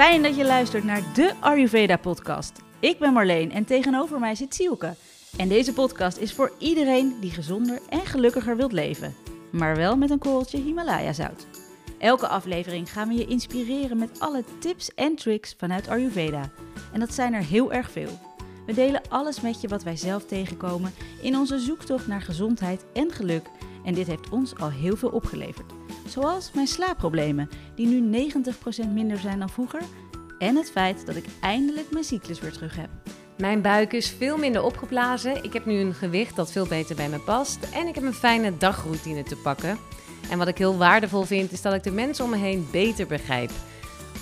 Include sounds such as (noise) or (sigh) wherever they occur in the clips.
Fijn dat je luistert naar de Ayurveda podcast. Ik ben Marleen en tegenover mij zit Sielke. En deze podcast is voor iedereen die gezonder en gelukkiger wilt leven. Maar wel met een korreltje Himalaya zout. Elke aflevering gaan we je inspireren met alle tips en tricks vanuit Ayurveda. En dat zijn er heel erg veel. We delen alles met je wat wij zelf tegenkomen in onze zoektocht naar gezondheid en geluk. En dit heeft ons al heel veel opgeleverd. Zoals mijn slaapproblemen, die nu 90% minder zijn dan vroeger. En het feit dat ik eindelijk mijn cyclus weer terug heb. Mijn buik is veel minder opgeblazen. Ik heb nu een gewicht dat veel beter bij me past. En ik heb een fijne dagroutine te pakken. En wat ik heel waardevol vind, is dat ik de mensen om me heen beter begrijp.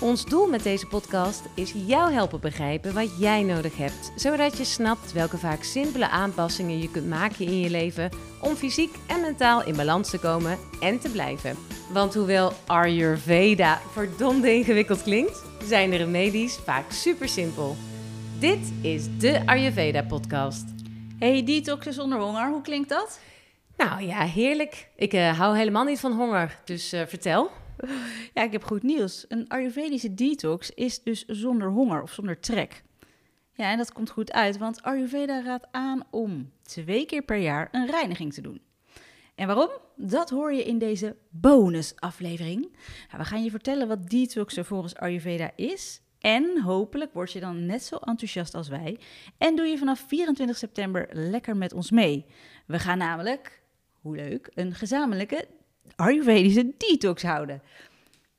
Ons doel met deze podcast is jou helpen begrijpen wat jij nodig hebt, zodat je snapt welke vaak simpele aanpassingen je kunt maken in je leven om fysiek en mentaal in balans te komen en te blijven. Want hoewel Ayurveda verdomde ingewikkeld klinkt, zijn de remedies vaak super simpel. Dit is de Ayurveda podcast. Hey, detoxen zonder honger, hoe klinkt dat? Nou ja, heerlijk. Ik uh, hou helemaal niet van honger, dus uh, vertel. (laughs) Ja, ik heb goed nieuws. Een Ayurvedische detox is dus zonder honger of zonder trek. Ja, en dat komt goed uit, want Ayurveda raadt aan om twee keer per jaar een reiniging te doen. En waarom? Dat hoor je in deze bonusaflevering. Nou, we gaan je vertellen wat detoxen volgens Ayurveda is. En hopelijk word je dan net zo enthousiast als wij. En doe je vanaf 24 september lekker met ons mee. We gaan namelijk, hoe leuk, een gezamenlijke Ayurvedische detox houden.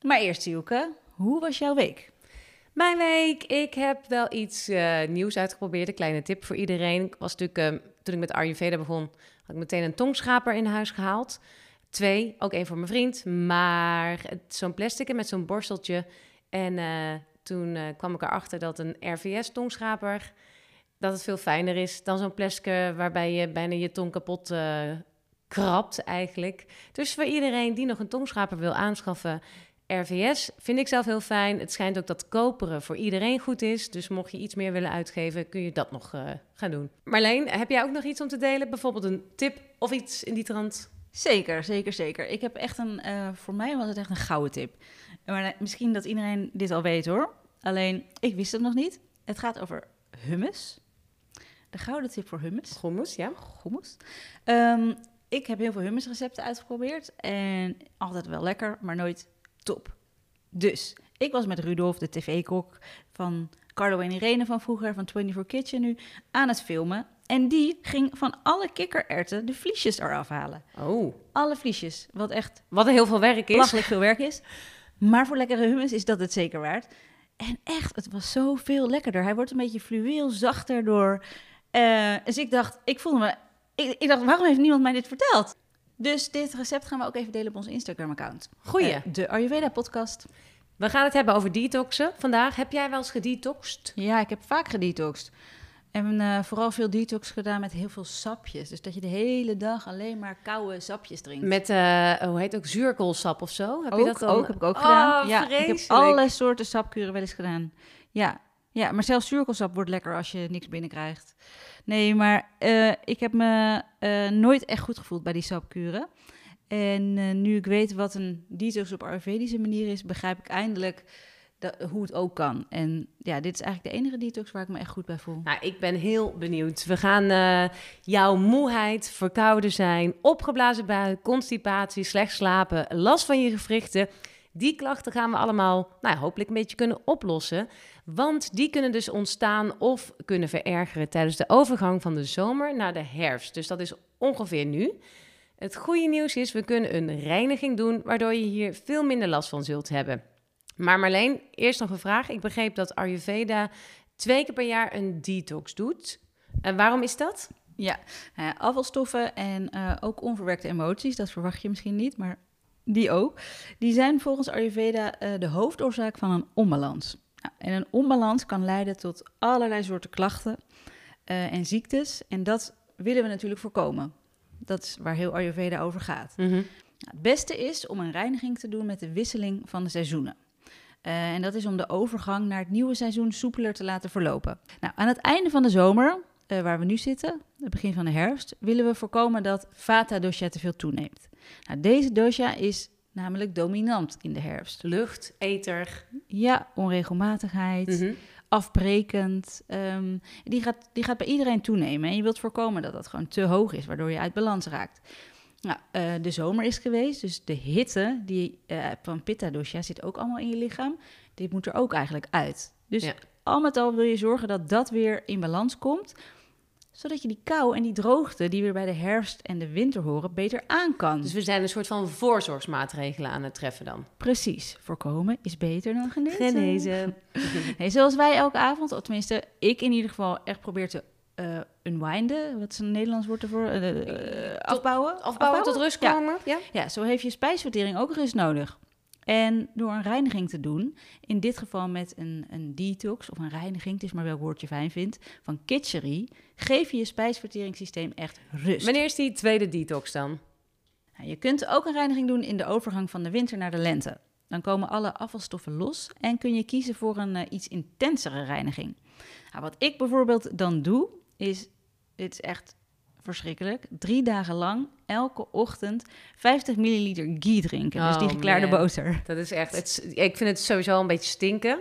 Maar eerst, Sielke, hoe was jouw week? Mijn week, ik heb wel iets uh, nieuws uitgeprobeerd. Een kleine tip voor iedereen. Ik was natuurlijk, uh, toen ik met Ayurveda begon, had ik meteen een tongschraper in huis gehaald. Twee, ook één voor mijn vriend. Maar zo'n plastic met zo'n borsteltje. En uh, toen kwam ik erachter dat een RVS-tongschraper... dat het veel fijner is dan zo'n plastic waarbij je bijna je tong kapot krabt eigenlijk. Dus voor iedereen die nog een tongschraper wil aanschaffen... RVS vind ik zelf heel fijn. Het schijnt ook dat koperen voor iedereen goed is. Dus mocht je iets meer willen uitgeven, kun je dat nog uh, gaan doen. Marleen, heb jij ook nog iets om te delen? Bijvoorbeeld een tip of iets in die trant? Zeker, zeker, zeker. Ik heb echt een, uh, voor mij was het echt een gouden tip. Maar misschien dat iedereen dit al weet hoor. Alleen, ik wist het nog niet. Het gaat over hummus. De gouden tip voor hummus. Hummus, ja. Hummus. Um, ik heb heel veel hummusrecepten uitgeprobeerd. En altijd wel lekker, maar nooit top. Dus ik was met Rudolf, de tv-kok van Carlo en Irene van vroeger, van 24 Kitchen nu, aan het filmen. En die ging van alle kikkererwten de vliesjes eraf halen. Oh. Alle vliesjes. Wat echt... Wat heel veel werk is. Belachelijk veel werk is. Maar voor lekkere hummus is dat het zeker waard. En echt, het was zoveel lekkerder. Hij wordt een beetje fluweel, zachter door... Uh, dus ik dacht, ik voelde me... Ik, ik dacht, waarom heeft niemand mij dit verteld? Dus dit recept gaan we ook even delen op ons Instagram-account. Goeie. Uh, de Ayurveda-podcast. We gaan het hebben over detoxen vandaag. Heb jij wel eens gedetoxed? Ja, ik heb vaak gedetoxed. En uh, vooral veel detox gedaan met heel veel sapjes. Dus dat je de hele dag alleen maar koude sapjes drinkt. Met, uh, hoe heet het ook, zuurkoolsap of zo? Heb ook, je dat dan? ook, heb ik ook oh, gedaan. Ja, vreselijk. ik heb alle soorten sapkuren wel eens gedaan. Ja, ja, maar zelfs zuurkoolsap wordt lekker als je niks binnenkrijgt. Nee, maar uh, ik heb me uh, nooit echt goed gevoeld bij die sapkuren. En uh, nu ik weet wat een detox op Ayurvedische manier is, begrijp ik eindelijk dat, hoe het ook kan. En ja, dit is eigenlijk de enige detox waar ik me echt goed bij voel. Nou, ik ben heel benieuwd. We gaan jouw moeheid, verkouden zijn, opgeblazen buik, constipatie, slecht slapen, last van je gewrichten... Die klachten gaan we allemaal, nou, hopelijk een beetje kunnen oplossen. Want die kunnen dus ontstaan of kunnen verergeren tijdens de overgang van de zomer naar de herfst. Dus dat is ongeveer nu. Het goede nieuws is, we kunnen een reiniging doen, waardoor je hier veel minder last van zult hebben. Maar Marleen, eerst nog een vraag. Ik begreep dat Ayurveda twee keer per jaar een detox doet. En waarom is dat? Ja, uh, afvalstoffen en uh, ook onverwerkte emoties, dat verwacht je misschien niet, maar die ook. Die zijn volgens Ayurveda uh, de hoofdoorzaak van een onbalans. Nou, en een onbalans kan leiden tot allerlei soorten klachten uh, en ziektes. En dat willen we natuurlijk voorkomen. Dat is waar heel Ayurveda over gaat. Mm -hmm. nou, het beste is om een reiniging te doen met de wisseling van de seizoenen. Uh, en dat is om de overgang naar het nieuwe seizoen soepeler te laten verlopen. Nou, aan het einde van de zomer, uh, waar we nu zitten, het begin van de herfst, willen we voorkomen dat Vata dosha te veel toeneemt. Nou, deze dosha is namelijk dominant in de herfst. Lucht, ether. Ja, onregelmatigheid, Mhm. afbrekend. ehm, die, gaat, die gaat bij iedereen toenemen. En je wilt voorkomen dat dat gewoon te hoog is, waardoor je uit balans raakt. Nou, eh, de zomer is geweest, dus de hitte die, eh, van pitta dosha zit ook allemaal in je lichaam. Dit moet er ook eigenlijk uit. Dus Ja. al met al wil je zorgen dat dat weer in balans komt, zodat je die kou en die droogte die weer bij de herfst en de winter horen, beter aan kan. Dus we zijn een soort van voorzorgsmaatregelen aan het treffen dan. Precies, voorkomen is beter dan genezen. Genezen. (laughs) Nee, zoals wij elke avond, of tenminste ik in ieder geval, echt probeer te eh unwinden. Wat is een Nederlands woord ervoor? Eh, eh, afbouwen? Afbouwen tot rust Ja. komen. Ja. Ja, zo heeft je spijsvertering ook rust nodig. En door een reiniging te doen, in dit geval met een, een detox of een reiniging, het is maar welk woord je fijn vindt, van Kitchery, geef je je spijsverteringssysteem echt rust. Wanneer is die tweede detox dan? Nou, je kunt ook een reiniging doen in de overgang van de winter naar de lente. Dan komen alle afvalstoffen los en kun je kiezen voor een eh, iets intensere reiniging. Nou, wat ik bijvoorbeeld dan doe, is, dit is echt verschrikkelijk, drie dagen lang elke ochtend 50 milliliter ghee drinken. dus die Oh, geklaarde man. boter. Dat is echt, het, ik vind het sowieso een beetje stinken.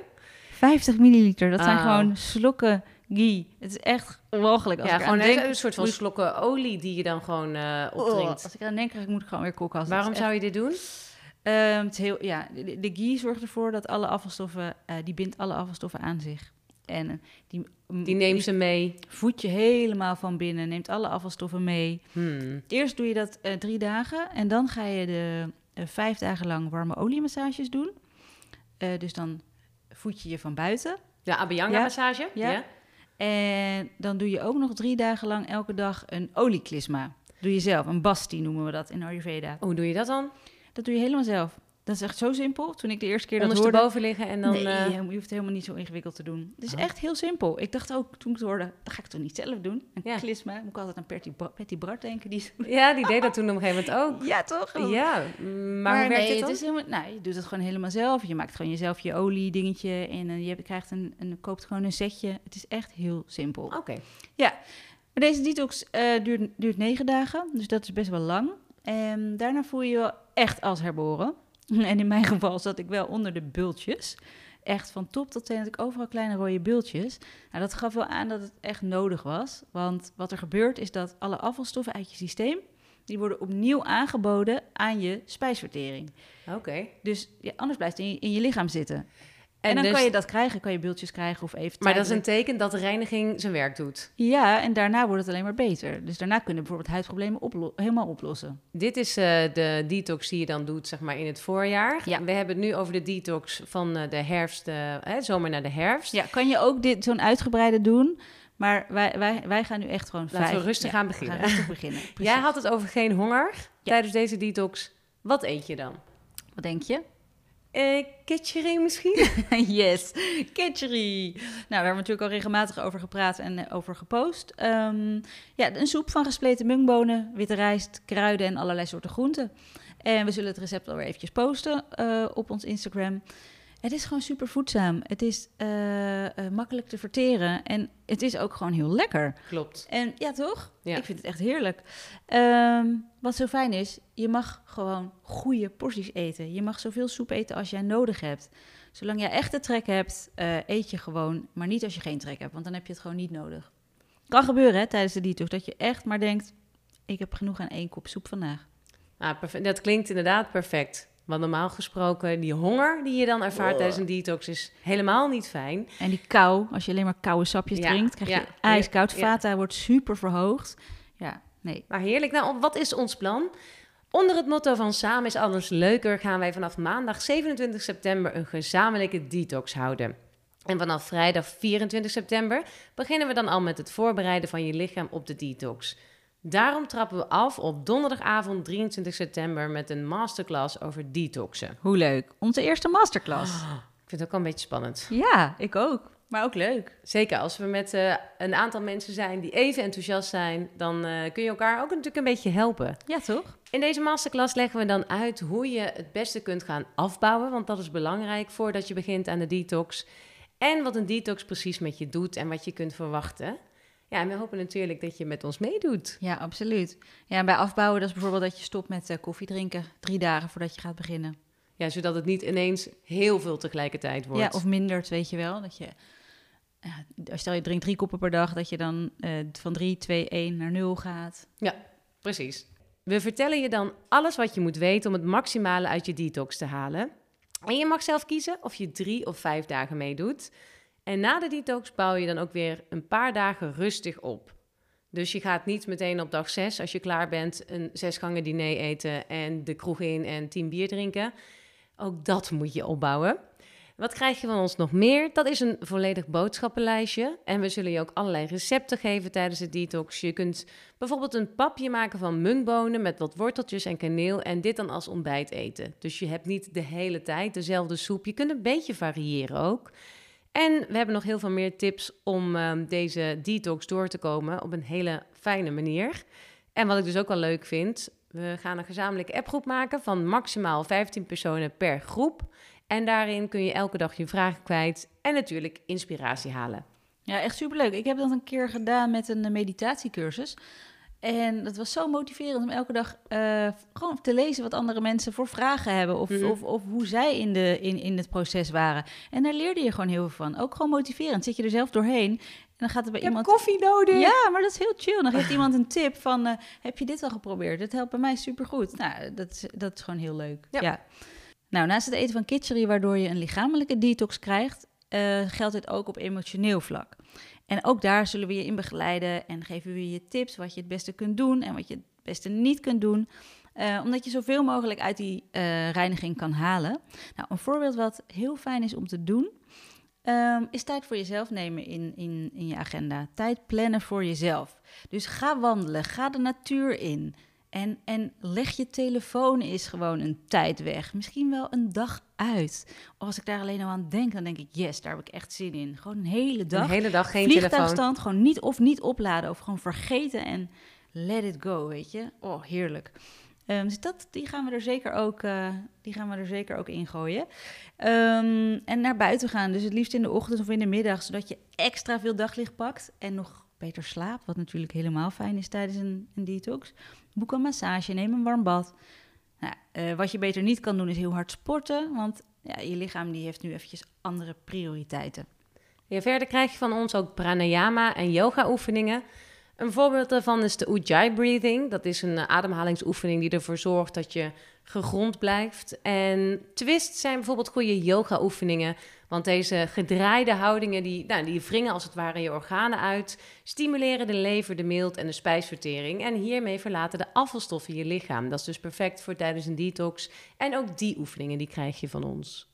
50 milliliter, dat zijn Oh. gewoon slokken ghee. Het is echt walgelijk. Als ja, ik gewoon denk, een soort van moet- slokken olie die je dan gewoon Oh, opdrinkt. als ik eraan denk, moet ik gewoon weer koken. Waarom zou je dit doen? Ehm, het heel, ja, de, de ghee zorgt ervoor dat alle afvalstoffen, eh, die bindt alle afvalstoffen aan zich. En eh, die, Die neemt ze mee. voedt je helemaal van binnen, neemt alle afvalstoffen mee. Hmm. Eerst doe je dat eh, drie dagen en dan ga je de eh, vijf dagen lang warme oliemassages doen. Dus dan voed je je van buiten. De Abhyanga-massage? Ja. Ja. En dan doe je ook nog drie dagen lang elke dag een olieklisma. Doe je zelf, een basti noemen we dat in Ayurveda. Hoe doe je dat dan? Dat doe je helemaal zelf. Dat is echt zo simpel. Toen ik de eerste keer dat hoorde... Ondersteboven liggen en dan... nee, eh, je hoeft het helemaal niet zo ingewikkeld te doen. Het is Oh. echt heel simpel. Ik dacht ook toen ik het hoorde, dat ga ik toch niet zelf doen? Een Ja. klisma. Moet ik altijd aan Patty, Patty Bart denken. Die... Ja, die deed dat toen op een gegeven moment ook. (laughs) Ja, toch? Ja, maar, hoe werkt nee, dit dan? het is helemaal, nou, je doet het gewoon helemaal zelf. Je maakt gewoon jezelf je olie dingetje en eh, je krijgt een, een, koopt gewoon een setje. Het is echt heel simpel. Oké. Maar deze detox eh, duurt, duurt negen dagen, dus dat is best wel lang. En daarna voel je je wel echt als herboren. (laughs) En in mijn geval zat ik wel onder de bultjes. Echt van top tot teen had ik overal kleine rode bultjes. Nou, dat gaf wel aan dat het echt nodig was. Want wat er gebeurt is dat alle afvalstoffen uit je systeem... die worden opnieuw aangeboden aan je spijsvertering. Oké. Dus ja, anders blijft het in je, in je lichaam zitten. En, En dan dus- kan je dat krijgen, kan je bultjes krijgen of even Maar dat is een teken dat de reiniging zijn werk doet. Ja, en daarna wordt het alleen maar beter. Dus daarna kunnen bijvoorbeeld huidproblemen oplo- helemaal oplossen. Dit is eh, de detox die je dan doet, zeg maar, in het voorjaar. Ja. We hebben het nu over de detox van eh, de herfst, eh, hè, zomer naar de herfst. Ja, kan je ook dit zo'n uitgebreide doen. Maar wij, wij, wij gaan nu echt gewoon Laten we rustig ja, we beginnen. gaan rustig beginnen. (laughs) Jij had het over geen honger tijdens deze detox. Wat eet je dan? Wat denk je? Eh ketchery misschien? (laughs) yes, kitchery. Nou, we hebben er natuurlijk al regelmatig over gepraat en eh, over gepost. Ehm, ja, een soep van gespleten mungbonen, witte rijst, kruiden en allerlei soorten groenten. En we zullen het recept alweer eventjes posten eh, op ons Instagram. Het is gewoon super voedzaam. Het is eh, eh, makkelijk te verteren en het is ook gewoon heel lekker. Klopt. En ja, toch? Ja. Ik vind het echt heerlijk. Ehm, wat zo fijn is, je mag gewoon goede porties eten. Je mag zoveel soep eten als jij nodig hebt. Zolang jij echt de trek hebt, eh, eet je gewoon. Maar niet als je geen trek hebt, want dan heb je het gewoon niet nodig. Kan gebeuren hè, tijdens de detox, dat je echt maar denkt... ik heb genoeg aan één kop soep vandaag. Ah, dat klinkt inderdaad perfect. Want normaal gesproken, die honger die je dan ervaart Oh. tijdens een detox is helemaal niet fijn. En die kou, als je alleen maar koude sapjes Ja, drinkt... krijg je ja, ijskoud. ja. Vata wordt super verhoogd. Ja, nee. Maar heerlijk. Nou, wat is ons plan? Onder het motto van samen is alles leuker gaan wij vanaf maandag 27 september een gezamenlijke detox houden. En vanaf vrijdag 24 september beginnen we dan al met het voorbereiden van je lichaam op de detox. Daarom trappen we af op donderdagavond 23 september met een masterclass over detoxen. Hoe leuk. Onze eerste masterclass. (gasps) Ik vind het ook wel een beetje spannend. Ja, ik ook. Maar ook leuk. Zeker als we met eh, een aantal mensen zijn die even enthousiast zijn, dan eh, kun je elkaar ook natuurlijk een beetje helpen. Ja, toch? In deze masterclass leggen we dan uit hoe je het beste kunt gaan afbouwen, want dat is belangrijk voordat je begint aan de detox. En wat een detox precies met je doet en wat je kunt verwachten. Ja, en we hopen natuurlijk dat je met ons meedoet. Ja, absoluut. Ja, en bij afbouwen, dat is bijvoorbeeld dat je stopt met uh, koffie drinken drie dagen voordat je gaat beginnen. Ja, zodat het niet ineens heel veel tegelijkertijd wordt. Ja, of minder, weet je wel. Dat je, ja, stel je drinkt drie koppen per dag, dat je dan uh, van 3, 2, 1 naar 0 gaat. Ja, precies. We vertellen je dan alles wat je moet weten om het maximale uit je detox te halen. En je mag zelf kiezen of je drie of vijf dagen meedoet. En na de detox bouw je dan ook weer een paar dagen rustig op. Dus je gaat niet meteen op dag 6, als je klaar bent, een zesgangen diner eten en de kroeg in en tien bier drinken. Ook dat moet je opbouwen. Wat krijg je van ons nog meer? Dat is een volledig boodschappenlijstje. En we zullen je ook allerlei recepten geven tijdens de detox. Je kunt bijvoorbeeld een papje maken van munkbonen met wat worteltjes en kaneel en dit dan als ontbijt eten. Dus je hebt niet de hele tijd dezelfde soep. Je kunt een beetje variëren ook. En we hebben nog heel veel meer tips om um, deze detox door te komen op een hele fijne manier. En wat ik dus ook wel leuk vind, we gaan een gezamenlijke appgroep maken van maximaal 15 personen per groep. En daarin kun je elke dag je vragen kwijt en natuurlijk inspiratie halen. Ja, echt superleuk. Ik heb dat een keer gedaan met een meditatiecursus. En dat was zo motiverend om elke dag uh, gewoon te lezen wat andere mensen voor vragen hebben. Of, mm -hmm. of, of, hoe zij in, de, in, in het proces waren. En daar leerde je gewoon heel veel van. Ook gewoon motiverend. Zit je er zelf doorheen. En dan gaat er bij je iemand. koffie nodig. Ja, maar dat is heel chill. Dan geeft iemand een tip van: uh, Heb je dit al geprobeerd? Dat helpt bij mij supergoed. Nou, dat is, dat is gewoon heel leuk. Ja. ja. Nou, naast het eten van kitchery, waardoor je een lichamelijke detox krijgt, uh, geldt dit ook op emotioneel vlak. En ook daar zullen we je in begeleiden en geven we je tips wat je het beste kunt doen en wat je het beste niet kunt doen. Uh, omdat je zoveel mogelijk uit die uh, reiniging kan halen. Nou, een voorbeeld wat heel fijn is om te doen, um, is tijd voor jezelf nemen in, in, in je agenda. Tijd plannen voor jezelf. Dus ga wandelen, ga de natuur in. En, en leg je telefoon is gewoon een tijd weg. Misschien wel een dag uit. Als ik daar alleen al aan denk, dan denk ik, yes, daar heb ik echt zin in. Gewoon een hele dag. Een hele dag geen Vliegtuigstand, gewoon niet of niet opladen. Of gewoon vergeten en let it go, weet je. Oh, heerlijk. Um, dus dat, die gaan we er zeker ook, uh, die gaan we er zeker ook ingooien. Um, en naar buiten gaan, dus het liefst in de ochtend of in de middag, zodat je extra veel daglicht pakt en nog beter slaapt, wat natuurlijk helemaal fijn is tijdens een, een detox. Boek een massage, neem een warm bad. Nou, uh, wat je beter niet kan doen is heel hard sporten, want ja, je lichaam die heeft nu eventjes andere prioriteiten. Verder krijg je van ons ook pranayama en yoga oefeningen. Een voorbeeld daarvan is de Ujjayi breathing. Dat is een ademhalingsoefening die ervoor zorgt dat je gegrond blijft. En twist zijn bijvoorbeeld goede yoga oefeningen. Want deze gedraaide houdingen, die, nou, die wringen als het ware je organen uit, stimuleren de lever, de mild en de spijsvertering. En hiermee verlaten de afvalstoffen je lichaam. Dat is dus perfect voor tijdens een detox. En ook die oefeningen, die krijg je van ons.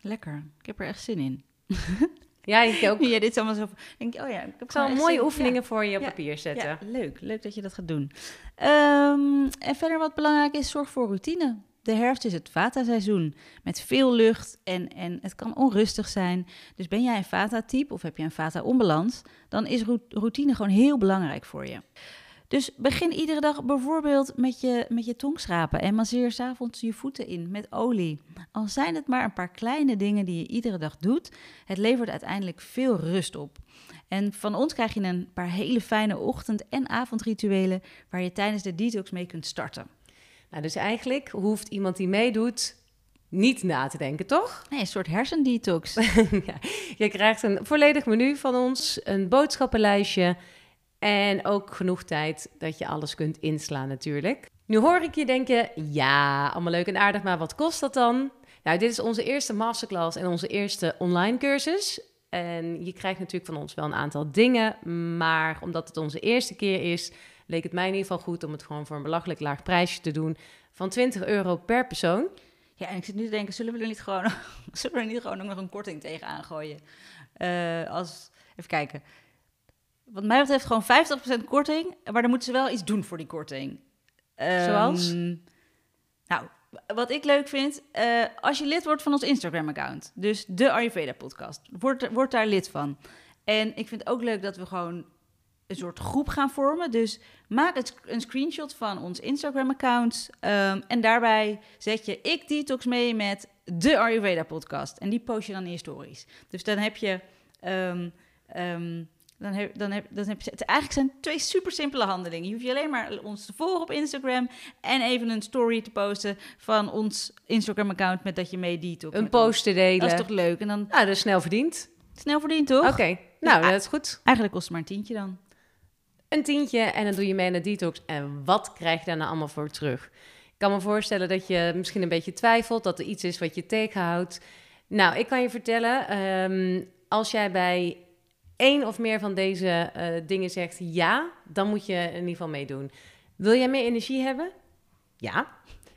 Lekker, ik heb er echt zin in. (laughs) Ja, ik ook. (laughs) Ja, dit is allemaal zo. Denk, oh ja, ik heb zal mooie zin. oefeningen ja. voor je op ja. papier zetten. Ja, leuk, leuk dat je dat gaat doen. Um, en verder wat belangrijk is, zorg voor routine. De herfst is het vata-seizoen met veel lucht en, en het kan onrustig zijn. Dus ben jij een vata-type of heb je een vata-onbalans, dan is routine gewoon heel belangrijk voor je. Dus begin iedere dag bijvoorbeeld met je, met je tongschrapen en masseer s'avonds je voeten in met olie. Al zijn het maar een paar kleine dingen die je iedere dag doet, het levert uiteindelijk veel rust op. En van ons krijg je een paar hele fijne ochtend- en avondrituelen waar je tijdens de detox mee kunt starten. Nou, dus eigenlijk hoeft iemand die meedoet niet na te denken, toch? (laughs) Nee, een soort hersendetox. (laughs) ja, je krijgt een volledig menu van ons, een boodschappenlijstje en ook genoeg tijd dat je alles kunt inslaan natuurlijk. Nu hoor ik je denken, ja, allemaal leuk en aardig, maar wat kost dat dan? Nou, dit is onze eerste masterclass en onze eerste online cursus. En je krijgt natuurlijk van ons wel een aantal dingen, maar omdat het onze eerste keer is, leek het mij in ieder geval goed om het gewoon voor een belachelijk laag prijsje te doen van 20 euro per persoon. Ja, en ik zit nu te denken, zullen we er niet gewoon, (laughs) zullen we er niet gewoon ook nog een korting tegenaan gooien? Uh, als, even kijken. Wat mij betreft gewoon 50% korting, maar dan moeten ze wel iets doen voor die korting. Zoals? Um, nou, wat ik leuk vind, uh, als je lid wordt van ons Instagram-account, dus de Ayurveda-podcast, word, word daar lid van. En ik vind het ook leuk dat we gewoon een soort groep gaan vormen. Dus maak het, een screenshot van ons Instagram-account. Um, en daarbij zet je ik detox mee met de Ayurveda-podcast. En die post je dan in je stories. Dus dan heb je... Um, um, dan heb, dan heb, dan heb je... Het eigenlijk zijn twee super simpele handelingen. Je hoeft je alleen maar ons te volgen op Instagram... en even een story te posten van ons Instagram-account... met dat je mee detox. Een post te delen. Dat is toch leuk? En dan Nou, dat is snel verdiend. snel verdiend, toch? Oké, nou, dat is goed. Eigenlijk kost het maar een tientje dan. Een tientje en dan doe je mee de detox. En wat krijg je daar nou allemaal voor terug? Ik kan me voorstellen dat je misschien een beetje twijfelt... dat er iets is wat je tegenhoudt. Nou, ik kan je vertellen... ehm, als jij bij één of meer van deze eh, dingen zegt ja... dan moet je in ieder geval meedoen. Wil jij meer energie hebben? Ja.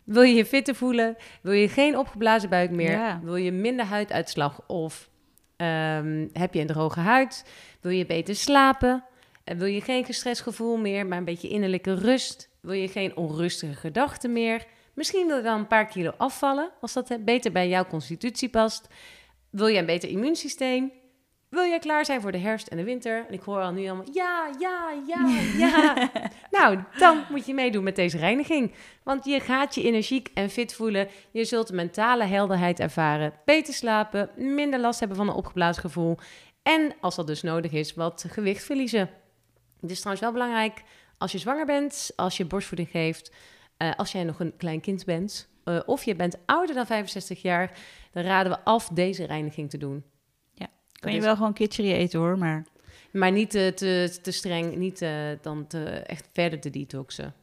Wil je je fitter voelen? Wil je geen opgeblazen buik meer? Ja. Wil je minder huiduitslag of ehm, heb je een droge huid? Wil je beter slapen? En wil je geen gestrest gevoel meer, maar een beetje innerlijke rust? Wil je geen onrustige gedachten meer? Misschien wil je wel een paar kilo afvallen, als dat eh, beter bij jouw constitutie past. Wil je een beter immuunsysteem? Wil jij klaar zijn voor de herfst en de winter? En ik hoor al nu allemaal ja, ja, ja, (laughs) ja. nou, dan moet je meedoen met deze reiniging. Want je gaat je energiek en fit voelen. Je zult mentale helderheid ervaren. Beter slapen, minder last hebben van een opgeblazen gevoel. En als dat dus nodig is, wat gewicht verliezen. Het is trouwens wel belangrijk als je zwanger bent, als je borstvoeding geeft, eh, als jij nog een klein kind bent, eh, of je bent ouder dan 65 jaar, dan raden we af deze reiniging te doen. Kan je wel gewoon kitchery eten hoor, maar Maar niet te, te, te streng, niet eh, dan te, echt verder te detoxen.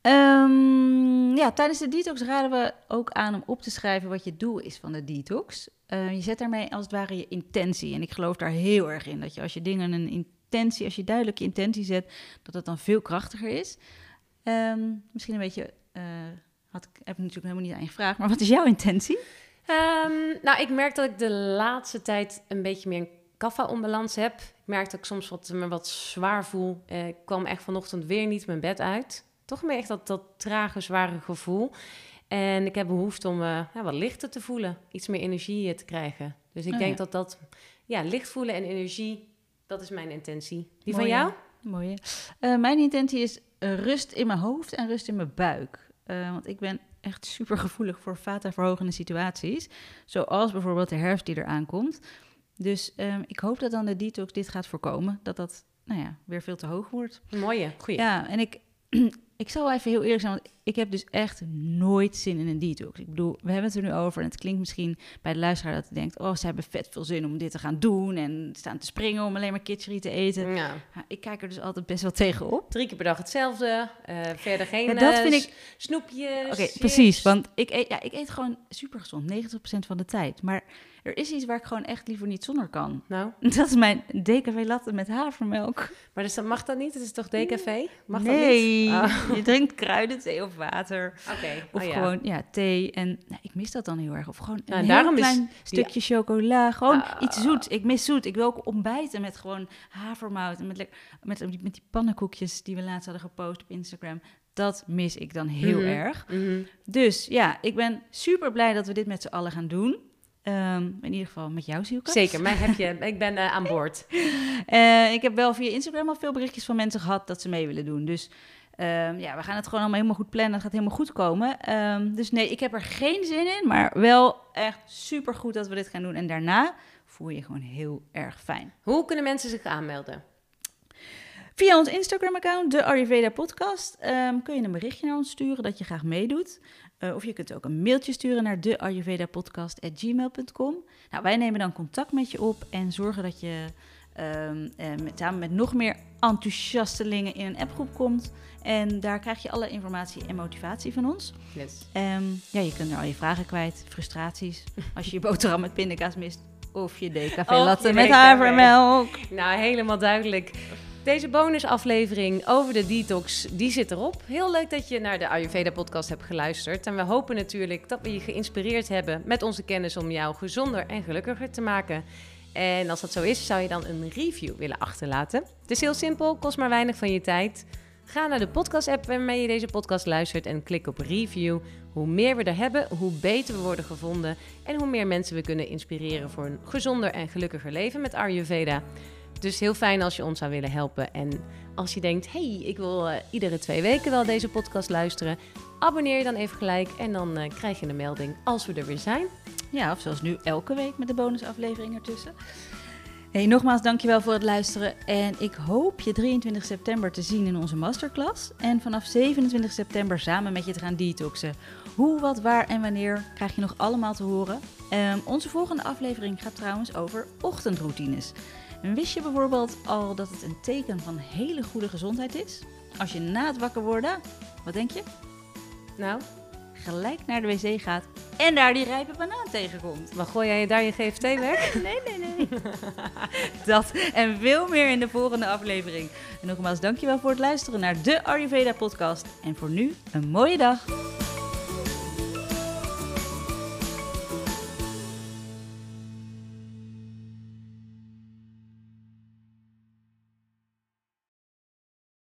Ehm, ja, tijdens de detox raden we ook aan om op te schrijven wat je doel is van de detox. Eh, je zet daarmee als het ware je intentie. En ik geloof daar heel erg in. Dat je als je dingen een intentie, als je duidelijk je intentie zet, dat het dan veel krachtiger is. Ehm, misschien een beetje, eh, had ik, heb ik natuurlijk helemaal niet aan je gevraagd, maar wat is jouw intentie? Ehm, nou, ik merk dat ik de laatste tijd een beetje meer een kaffa-onbalans heb. Ik merk dat ik soms wat, me wat zwaar voel. Eh, ik kwam echt vanochtend weer niet mijn bed uit. Toch meer echt dat, dat trage, zware gevoel. En ik heb behoefte om eh, ja, wat lichter te voelen. Iets meer energie te krijgen. Dus ik Oh, denk ja. dat dat... Ja, licht voelen en energie, dat is mijn intentie. Die van jou? Mooi. hè? Eh, mijn intentie is eh, rust in mijn hoofd en rust in mijn buik. Eh, want ik ben echt super gevoelig voor vata-verhogende situaties. Zoals bijvoorbeeld de herfst die eraan komt. Dus ehm, ik hoop dat dan de detox dit gaat voorkomen. Dat dat nou ja, weer veel te hoog wordt. Mooie, goeie. Ja, en ik, ik zal even heel eerlijk zijn, want ik heb dus echt nooit zin in een detox. Ik bedoel, we hebben het er nu over en het klinkt misschien bij de luisteraar dat hij denkt... oh, ze hebben vet veel zin om dit te gaan doen en staan te springen om alleen maar kitchery te eten. Ja. Ik kijk er dus altijd best wel tegen op. Drie keer per dag hetzelfde. eh, verder geen Ja, dat eh, vind ik- snoepjes. Oké, precies. Want ik eet, ja, ik eet gewoon super gezond, 90% van de tijd. Maar er is iets waar ik gewoon echt liever niet zonder kan. Nou, (laughs) Dat is mijn DKV latte met havermelk. maar dus, dat mag dat niet? Het is toch DKV? Mag nee, dat niet? Oh, (laughs) je drinkt kruidenthee of water. Oké, Of oh ja. gewoon ja, thee. En nou, ik mis dat dan heel erg. Of gewoon een Nou, heel is klein stukje chocola. Gewoon Ah. iets zoets. Ik mis zoet. Ik wil ook ontbijten met gewoon havermout. En met, met, met die pannenkoekjes die we laatst hadden gepost op Instagram. Dat mis ik dan heel Mhm. erg. Mhm. Dus ja, ik ben super blij dat we dit met z'n allen gaan doen. Ehm, in ieder geval met jou, Zielke. Zeker, mij heb je, (laughs) ik ben eh, aan boord. Eh, ik heb wel via Instagram al veel berichtjes van mensen gehad dat ze mee willen doen. Dus ehm, ja, we gaan het gewoon allemaal helemaal goed plannen. Het gaat helemaal goed komen. Ehm, dus nee, ik heb er geen zin in. Maar wel echt super goed dat we dit gaan doen. En daarna voel je je gewoon heel erg fijn. Hoe kunnen mensen zich aanmelden? Via ons Instagram-account, de Ayurveda Podcast, ehm, kun je een berichtje naar ons sturen dat je graag meedoet. Eh, of je kunt ook een mailtje sturen naar de ayurvedapodcast.gmail.com. Nou, wij nemen dan contact met je op en zorgen dat je eh, met, samen met nog meer enthousiastelingen in een appgroep komt. En daar krijg je alle informatie en motivatie van ons. Yes. Ehm, ja, je kunt er al je vragen kwijt, frustraties. Als je je boterham met pindakaas mist. Of je Of latte met havermelk. Nou, helemaal duidelijk. Deze bonusaflevering over de detox, die zit erop. Heel leuk dat je naar de Ayurveda podcast hebt geluisterd. En we hopen natuurlijk dat we je geïnspireerd hebben met onze kennis om jou gezonder en gelukkiger te maken. En als dat zo is, zou je dan een review willen achterlaten. Het is heel simpel, kost maar weinig van je tijd. Ga naar de podcast-app waarmee je deze podcast luistert en klik op review. Hoe meer we er hebben, hoe beter we worden gevonden en hoe meer mensen we kunnen inspireren voor een gezonder en gelukkiger leven met Ayurveda. Dus heel fijn als je ons zou willen helpen. En als je denkt, hey, ik wil eh, iedere twee weken wel deze podcast luisteren, abonneer je dan even gelijk en dan eh, krijg je een melding als we er weer zijn. Ja, of zoals nu elke week met de bonusaflevering ertussen. Hey, nogmaals dankjewel voor het luisteren en ik hoop je 23 september te zien in onze masterclass en vanaf 27 september samen met je te gaan detoxen. Hoe, wat, waar en wanneer krijg je nog allemaal te horen. Um, onze volgende aflevering gaat trouwens over ochtendroutines. En wist je bijvoorbeeld al dat het een teken van hele goede gezondheid is? Als je na het wakker worden, wat denk je? Nou? Gelijk naar de wc gaat en daar die rijpe banaan tegenkomt. Maar gooi jij daar je GFT weg? (laughs) nee, nee, nee. dat en veel meer in de volgende aflevering. En nogmaals, dankjewel voor het luisteren naar de Ayurveda podcast. En voor nu, een mooie dag.